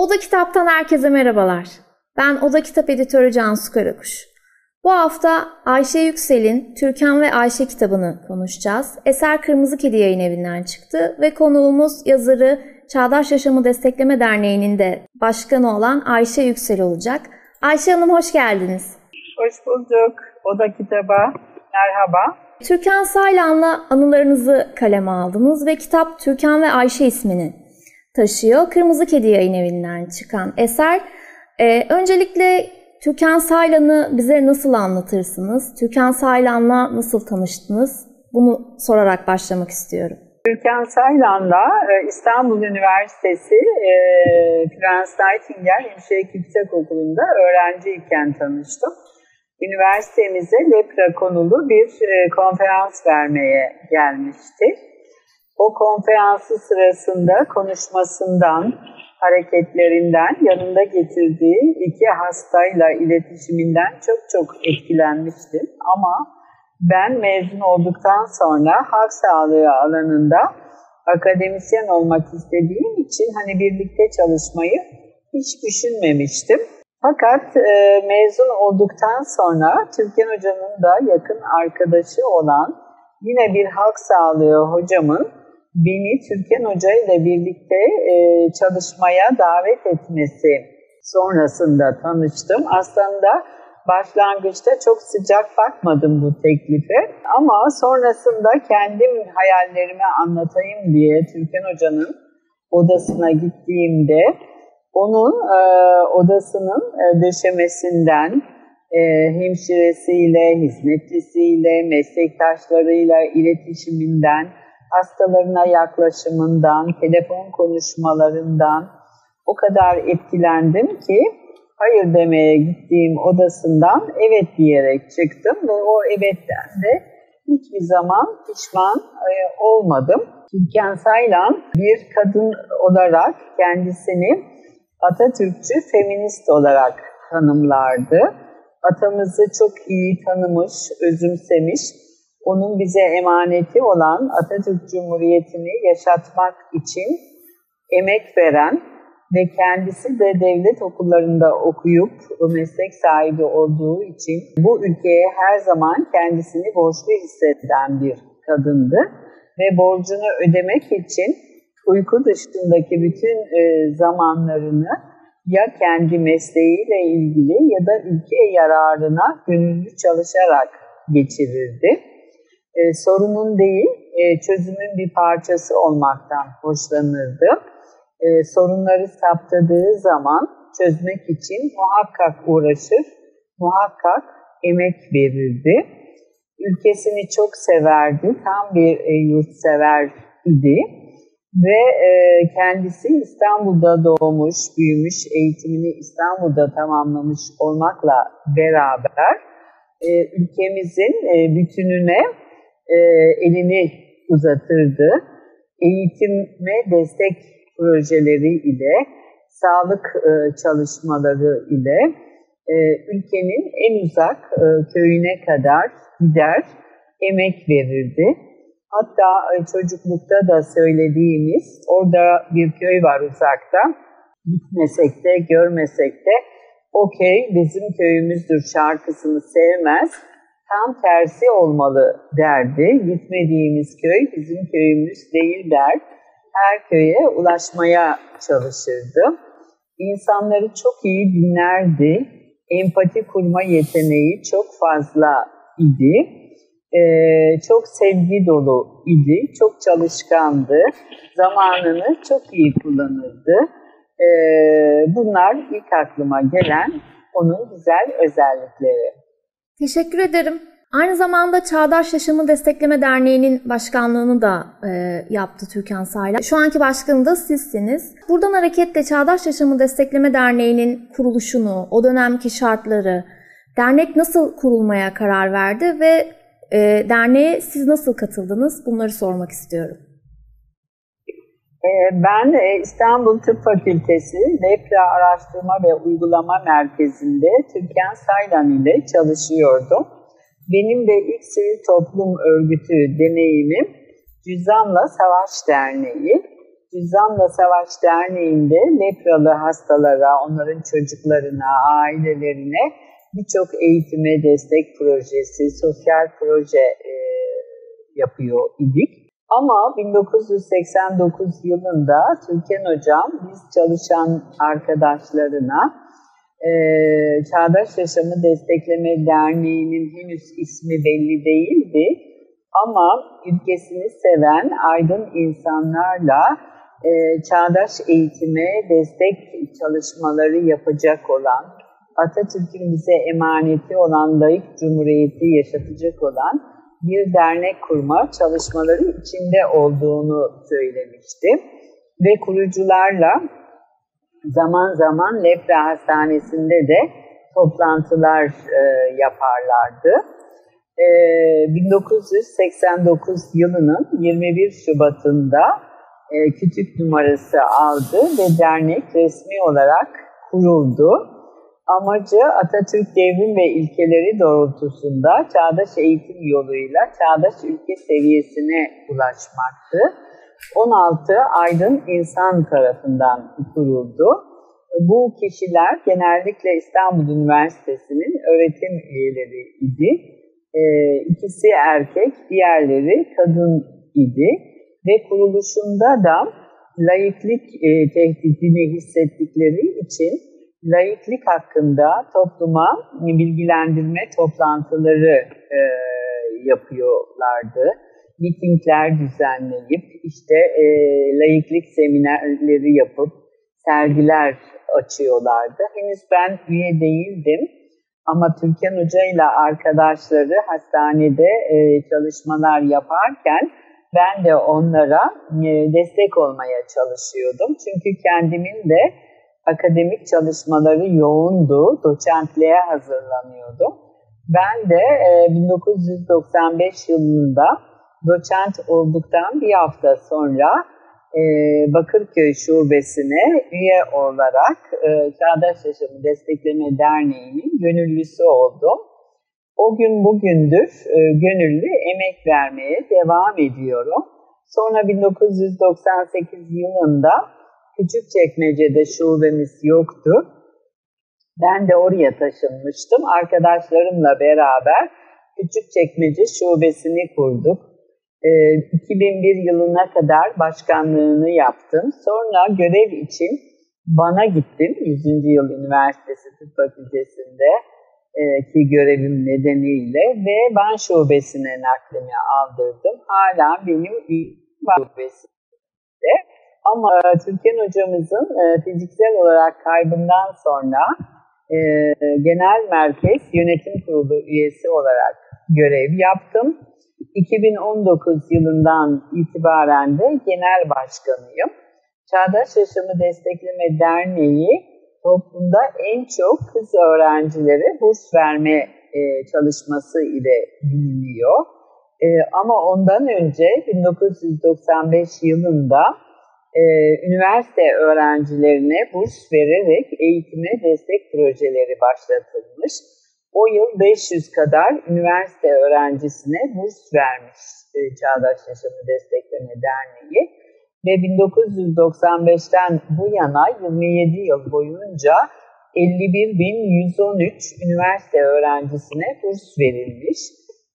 Oda Kitap'tan herkese merhabalar. Ben Oda Kitap Editörü Cansu Karakuş. Bu hafta Ayşe Yüksel'in Türkan ve Ayşe kitabını konuşacağız. Eser Kırmızı Kedi yayın evinden çıktı ve konuğumuz yazarı Çağdaş Yaşamı Destekleme Derneği'nin de başkanı olan Ayşe Yüksel olacak. Ayşe Hanım hoş geldiniz. Hoş bulduk. Oda Kitaba. Merhaba. Türkan Saylan'la anılarınızı kaleme aldınız ve kitap Türkan ve Ayşe ismini taşıyor. Kırmızı Kedi yayın evinden çıkan eser. Ee, öncelikle Türkan Saylan'ı bize nasıl anlatırsınız? Türkan Saylan'la nasıl tanıştınız? Bunu sorarak başlamak istiyorum. Türkan Saylan'la e, İstanbul Üniversitesi e, Florence Nightingale Hemşirelik Yüksek Okulu'nda öğrenciyken tanıştım. Üniversitemize lepra konulu bir e, konferans vermeye gelmişti. O konferansı sırasında konuşmasından, hareketlerinden, yanında getirdiği iki hastayla iletişiminden çok çok etkilenmiştim. Ama ben mezun olduktan sonra halk sağlığı alanında akademisyen olmak istediğim için hani birlikte çalışmayı hiç düşünmemiştim. Fakat e, mezun olduktan sonra Türkan Hoca'nın da yakın arkadaşı olan yine bir halk sağlığı hocamın beni Türkan Hoca ile birlikte e, çalışmaya davet etmesi sonrasında tanıştım. Aslında başlangıçta çok sıcak bakmadım bu teklife ama sonrasında kendim hayallerimi anlatayım diye Türkan Hoca'nın odasına gittiğimde onun e, odasının e, döşemesinden, e, hemşiresiyle, hizmetlisiyle, meslektaşlarıyla iletişiminden, hastalarına yaklaşımından, telefon konuşmalarından o kadar etkilendim ki hayır demeye gittiğim odasından evet diyerek çıktım ve o evetten de hiçbir zaman pişman e, olmadım. Türkan Saylan bir kadın olarak kendisini Atatürkçü feminist olarak tanımlardı. Atamızı çok iyi tanımış, özümsemiş, onun bize emaneti olan Atatürk Cumhuriyeti'ni yaşatmak için emek veren ve kendisi de devlet okullarında okuyup meslek sahibi olduğu için bu ülkeye her zaman kendisini borçlu hisseden bir kadındı. Ve borcunu ödemek için uyku dışındaki bütün e, zamanlarını ya kendi mesleğiyle ilgili ya da ülke yararına gönüllü çalışarak geçirirdi. E, sorunun değil, e, çözümün bir parçası olmaktan hoşlanırdı. E, sorunları saptadığı zaman çözmek için muhakkak uğraşır, muhakkak emek verirdi. Ülkesini çok severdi, tam bir e, yurtsever idi ve e, kendisi İstanbul'da doğmuş, büyümüş, eğitimini İstanbul'da tamamlamış olmakla beraber e, ülkemizin e, bütününe e, elini uzatırdı. Eğitime destek projeleri ile, sağlık e, çalışmaları ile e, ülkenin en uzak e, köyüne kadar gider, emek verirdi. Hatta çocuklukta da söylediğimiz, orada bir köy var uzakta, gitmesek de görmesek de o bizim köyümüzdür şarkısını sevmez, tam tersi olmalı derdi. Gitmediğimiz köy bizim köyümüz değil der. Her köye ulaşmaya çalışırdı. İnsanları çok iyi dinlerdi. Empati kurma yeteneği çok fazla idi e, çok sevgi dolu idi, çok çalışkandı, zamanını çok iyi kullanırdı. E, bunlar ilk aklıma gelen onun güzel özellikleri. Teşekkür ederim. Aynı zamanda Çağdaş Yaşamı Destekleme Derneği'nin başkanlığını da e, yaptı Türkan Sayla. Şu anki başkanı da sizsiniz. Buradan hareketle Çağdaş Yaşamı Destekleme Derneği'nin kuruluşunu, o dönemki şartları, dernek nasıl kurulmaya karar verdi ve e, derneğe siz nasıl katıldınız? Bunları sormak istiyorum. Ee, ben e, İstanbul Tıp Fakültesi Lepra Araştırma ve Uygulama Merkezi'nde Türkan Saylan ile çalışıyordum. Benim de ilk sivil toplum örgütü deneyimim Cüzdanla Savaş Derneği. Cüzdanla Savaş Derneği'nde lepralı hastalara, onların çocuklarına, ailelerine birçok eğitime destek projesi, sosyal proje e, yapıyor idik. Ama 1989 yılında Türkan Hocam biz çalışan arkadaşlarına e, Çağdaş Yaşamı Destekleme Derneği'nin henüz ismi belli değildi. Ama ülkesini seven aydın insanlarla e, çağdaş eğitime destek çalışmaları yapacak olan, Atatürk'ün bize emaneti olan layık cumhuriyeti yaşatacak olan bir dernek kurma çalışmaları içinde olduğunu söylemişti. Ve kurucularla zaman zaman Lepra Hastanesi'nde de toplantılar e, yaparlardı. E, 1989 yılının 21 Şubat'ında e, kütük numarası aldı ve dernek resmi olarak kuruldu. Amacı Atatürk devrim ve ilkeleri doğrultusunda çağdaş eğitim yoluyla çağdaş ülke seviyesine ulaşmaktı. 16 aydın insan tarafından kuruldu. Bu kişiler genellikle İstanbul Üniversitesi'nin öğretim üyeleri idi. E, ikisi erkek, diğerleri kadın idi. Ve kuruluşunda da layıklık e, tehdidini hissettikleri için laiklik hakkında topluma bilgilendirme toplantıları e, yapıyorlardı. Mitingler düzenleyip işte e, laiklik seminerleri yapıp sergiler açıyorlardı. Henüz ben üye değildim ama Türkan Hoca ile arkadaşları hastanede e, çalışmalar yaparken ben de onlara e, destek olmaya çalışıyordum. Çünkü kendimin de akademik çalışmaları yoğundu, doçentliğe hazırlanıyordu. Ben de e, 1995 yılında doçent olduktan bir hafta sonra e, Bakırköy Şubesi'ne üye olarak e, Çağdaş Yaşamı Destekleme Derneği'nin gönüllüsü oldum. O gün bugündür e, gönüllü emek vermeye devam ediyorum. Sonra 1998 yılında Küçükçekmece'de şubemiz yoktu. Ben de oraya taşınmıştım. Arkadaşlarımla beraber Küçükçekmece şubesini kurduk. E, ee, 2001 yılına kadar başkanlığını yaptım. Sonra görev için Van'a gittim. 100. Yıl Üniversitesi Tıp Fakültesi'nde e, ki görevim nedeniyle ve Van şubesine naklimi aldırdım. Hala benim ilk şubesinde. Ama e, Türkan hocamızın e, fiziksel olarak kaybından sonra e, genel merkez yönetim kurulu üyesi olarak görev yaptım. 2019 yılından itibaren de genel başkanıyım. Çağdaş Yaşamı Destekleme Derneği toplumda en çok kız öğrencilere burs verme çalışması ile biliniyor. Ama ondan önce 1995 yılında e, üniversite öğrencilerine burs vererek eğitime destek projeleri başlatılmış. O yıl 500 kadar üniversite öğrencisine burs vermiş e, Çağdaş Yaşamı Destekleme Derneği. Ve 1995'ten bu yana 27 yıl boyunca 51.113 üniversite öğrencisine burs verilmiş.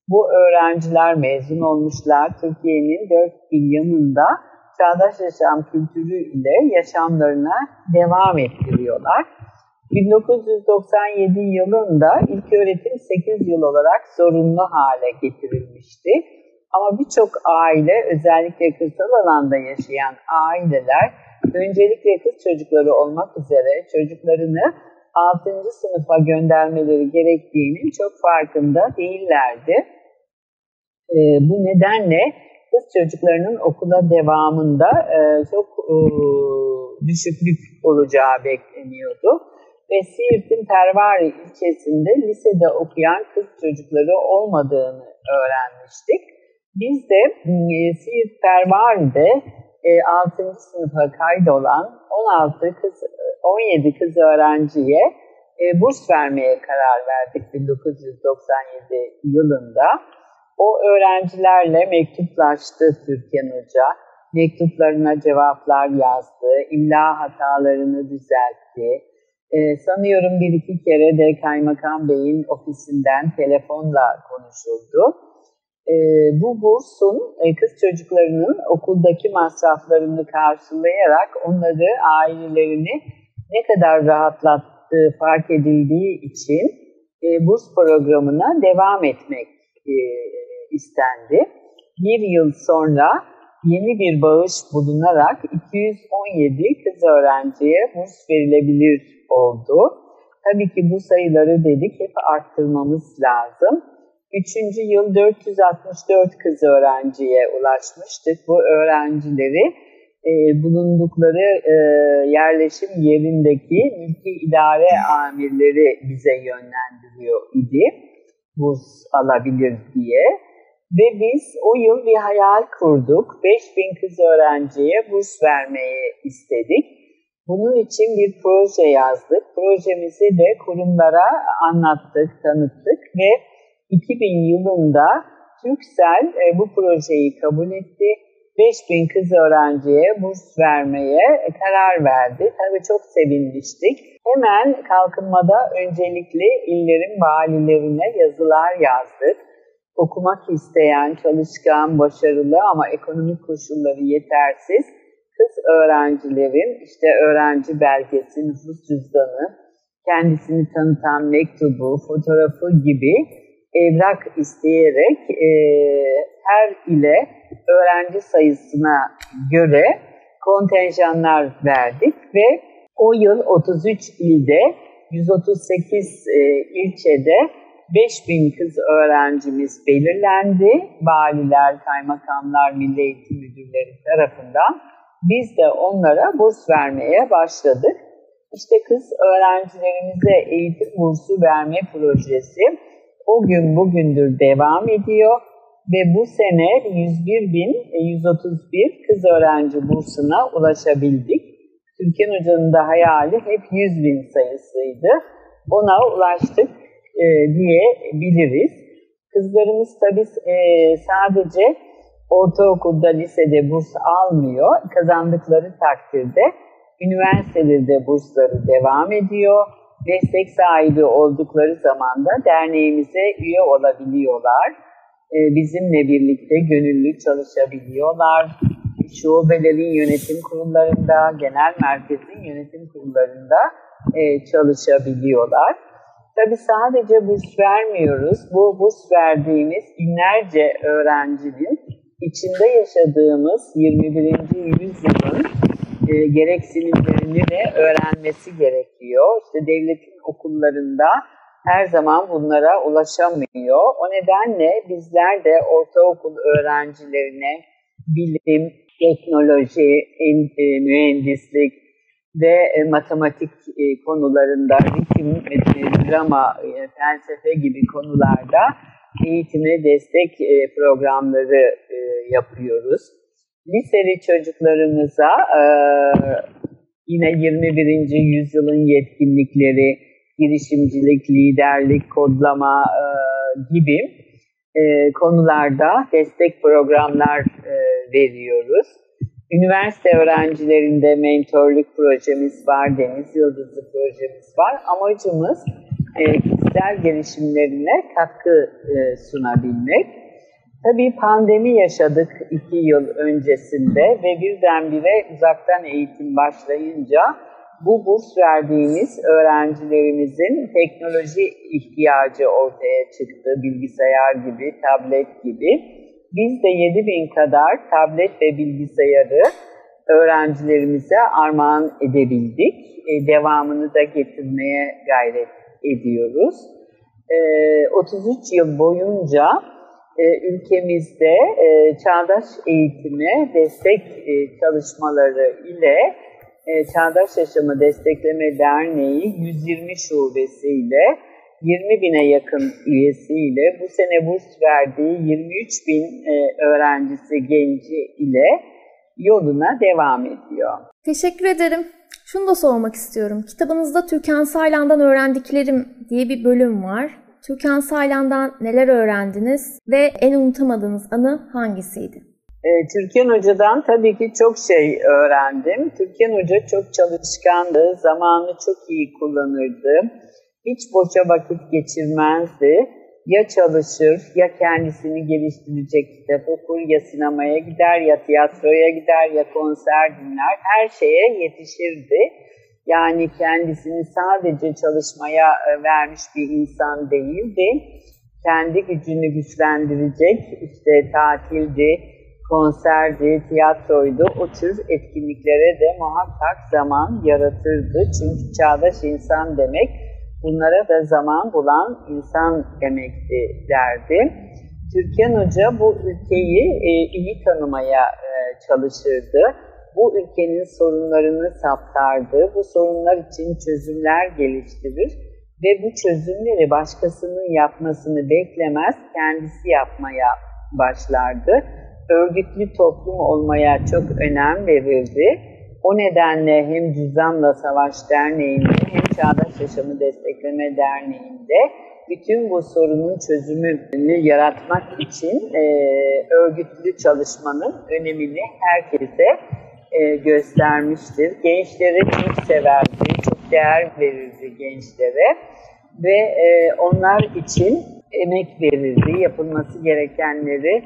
Bu öğrenciler mezun olmuşlar. Türkiye'nin dört bir yanında çağdaş yaşam kültürü ile yaşamlarına devam ettiriyorlar. 1997 yılında ilk öğretim 8 yıl olarak zorunlu hale getirilmişti. Ama birçok aile, özellikle kırsal alanda yaşayan aileler, öncelikle kız çocukları olmak üzere çocuklarını 6. sınıfa göndermeleri gerektiğinin çok farkında değillerdi. E, bu nedenle kız çocuklarının okula devamında e, çok e, düşüklük olacağı bekleniyordu. Ve Siirt'in Pervari ilçesinde lisede okuyan kız çocukları olmadığını öğrenmiştik. Biz de e, Siirt Pervari'de e, 6. sınıfa kaydolan 16 kız 17 kız öğrenciye e, burs vermeye karar verdik 1997 yılında. O öğrencilerle mektuplaştı Türkan Hoca. mektuplarına cevaplar yazdı, imla hatalarını düzeltti. Ee, sanıyorum bir iki kere de Kaymakam Bey'in ofisinden telefonla konuşuldu. Ee, bu bursun e, kız çocuklarının okuldaki masraflarını karşılayarak onları, ailelerini ne kadar rahatlattığı fark edildiği için e, burs programına devam etmek e, istendi. Bir yıl sonra yeni bir bağış bulunarak 217 kız öğrenciye burs verilebilir oldu. Tabii ki bu sayıları dedik hep arttırmamız lazım. Üçüncü yıl 464 kız öğrenciye ulaşmıştık. Bu öğrencileri e, bulundukları e, yerleşim yerindeki mülki idare amirleri bize yönlendiriyor idi. Burs alabilir diye. Ve biz o yıl bir hayal kurduk. 5000 kız öğrenciye burs vermeyi istedik. Bunun için bir proje yazdık. Projemizi de kurumlara anlattık, tanıttık ve 2000 yılında Türksel e, bu projeyi kabul etti. 5000 kız öğrenciye burs vermeye karar verdi. Tabii çok sevinmiştik. Hemen kalkınmada öncelikli illerin valilerine yazılar yazdık okumak isteyen, çalışkan, başarılı ama ekonomik koşulları yetersiz kız öğrencilerin işte öğrenci belgesi, nüfus cüzdanı, kendisini tanıtan mektubu, fotoğrafı gibi evrak isteyerek e, her ile öğrenci sayısına göre kontenjanlar verdik ve o yıl 33 ilde 138 e, ilçede 5000 kız öğrencimiz belirlendi. Valiler, kaymakamlar, milli eğitim müdürleri tarafından. Biz de onlara burs vermeye başladık. İşte kız öğrencilerimize eğitim bursu verme projesi o gün bugündür devam ediyor ve bu sene 101.131 kız öğrenci bursuna ulaşabildik. Türkan Hoca'nın da hayali hep 100 bin sayısıydı. Ona ulaştık e, diyebiliriz. Kızlarımız tabii e, sadece ortaokulda, lisede burs almıyor. Kazandıkları takdirde üniversitede bursları devam ediyor. Meslek sahibi oldukları zaman da derneğimize üye olabiliyorlar. E, bizimle birlikte gönüllü çalışabiliyorlar. Şubelerin yönetim kurullarında, genel merkezin yönetim kurullarında e, çalışabiliyorlar. Tabii sadece burs vermiyoruz. Bu burs verdiğimiz binlerce öğrencinin içinde yaşadığımız 21. yüzyılın e, gereksinimlerini de öğrenmesi gerekiyor. İşte devletin okullarında her zaman bunlara ulaşamıyor. O nedenle bizler de ortaokul öğrencilerine bilim, teknoloji, e, mühendislik, ve e, matematik e, konularında, ritim, e, drama, felsefe gibi konularda eğitime destek programları yapıyoruz. Liseli çocuklarımıza yine 21. yüzyılın yetkinlikleri, girişimcilik, liderlik, kodlama gibi konularda destek programlar veriyoruz. Üniversite öğrencilerinde mentorluk projemiz var, Deniz Yıldızı projemiz var. Amacımız e, kişisel gelişimlerine katkı e, sunabilmek. Tabii pandemi yaşadık iki yıl öncesinde ve birdenbire uzaktan eğitim başlayınca bu burs verdiğimiz öğrencilerimizin teknoloji ihtiyacı ortaya çıktı. Bilgisayar gibi, tablet gibi. Biz de 7 bin kadar tablet ve bilgisayarı öğrencilerimize armağan edebildik. E, devamını da getirmeye gayret ediyoruz. E, 33 yıl boyunca e, ülkemizde e, çağdaş eğitime destek e, çalışmaları ile e, Çağdaş Yaşamı Destekleme Derneği 120 şubesiyle 20 bine yakın üyesiyle bu sene burs verdiği 23 bin e, öğrencisi genci ile yoluna devam ediyor. Teşekkür ederim. Şunu da sormak istiyorum. Kitabınızda Türkan Saylan'dan öğrendiklerim diye bir bölüm var. Türkan Saylan'dan neler öğrendiniz ve en unutamadığınız anı hangisiydi? E, Türkan Hoca'dan tabii ki çok şey öğrendim. Türkan Hoca çok çalışkandı, zamanı çok iyi kullanırdı. Hiç boşa vakit geçirmezdi. Ya çalışır, ya kendisini geliştirecek kitap okur, ya sinemaya gider, ya tiyatroya gider, ya konser dinler. Her şeye yetişirdi. Yani kendisini sadece çalışmaya e, vermiş bir insan değildi. Kendi gücünü güçlendirecek, işte tatildi, konserdi, tiyatroydu. O tür etkinliklere de muhakkak zaman yaratırdı. Çünkü çağdaş insan demek bunlara da zaman bulan insan demekti derdi. Türkan Hoca bu ülkeyi e, iyi tanımaya e, çalışırdı. Bu ülkenin sorunlarını saptardı. Bu sorunlar için çözümler geliştirir ve bu çözümleri başkasının yapmasını beklemez, kendisi yapmaya başlardı örgütlü toplum olmaya çok önem verirdi. O nedenle hem Cüzdanla Savaş Derneği'nde hem Çağdaş Yaşamı Destekleme Derneği'nde bütün bu sorunun çözümünü yaratmak için e, örgütlü çalışmanın önemini herkese e, göstermiştir. Gençlere çok severdi, çok değer verirdi gençlere ve e, onlar için emek verirdi, yapılması gerekenleri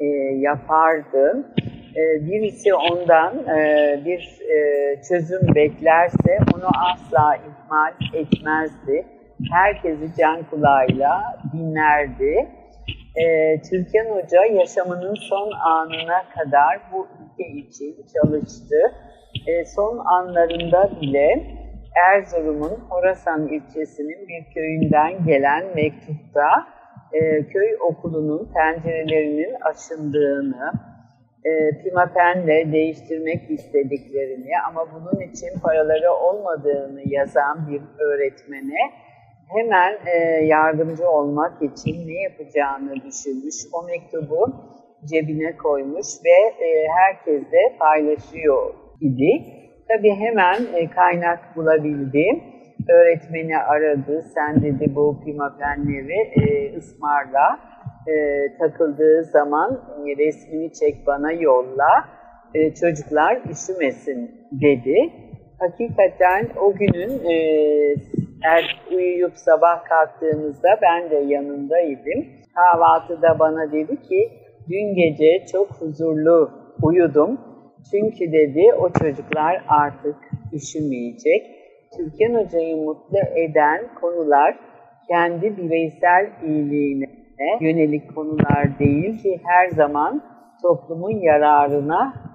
e, yapardı. E, birisi ondan e, bir e, çözüm beklerse onu asla ihmal etmezdi. Herkesi can kulağıyla dinlerdi. E, Türkan Hoca yaşamının son anına kadar bu ülke için çalıştı. E, son anlarında bile Erzurum'un Horasan ilçesinin bir köyünden gelen mektupta e, köy okulunun pencerelerinin aşındığını, e, pimapenle değiştirmek istediklerini ama bunun için paraları olmadığını yazan bir öğretmene hemen e, yardımcı olmak için ne yapacağını düşünmüş. O mektubu cebine koymuş ve e, herkesle paylaşıyor idi. Tabii hemen e, kaynak bulabildi öğretmeni aradı. Sen dedi bu pimapenleri e, ısmarla. E, takıldığı zaman resmini çek bana yolla. E, çocuklar üşümesin dedi. Hakikaten o günün e, er, uyuyup sabah kalktığımızda ben de yanındaydım. Kahvaltıda bana dedi ki dün gece çok huzurlu uyudum. Çünkü dedi o çocuklar artık üşümeyecek Türkan Hoca'yı mutlu eden konular kendi bireysel iyiliğine yönelik konular değil ki her zaman toplumun yararına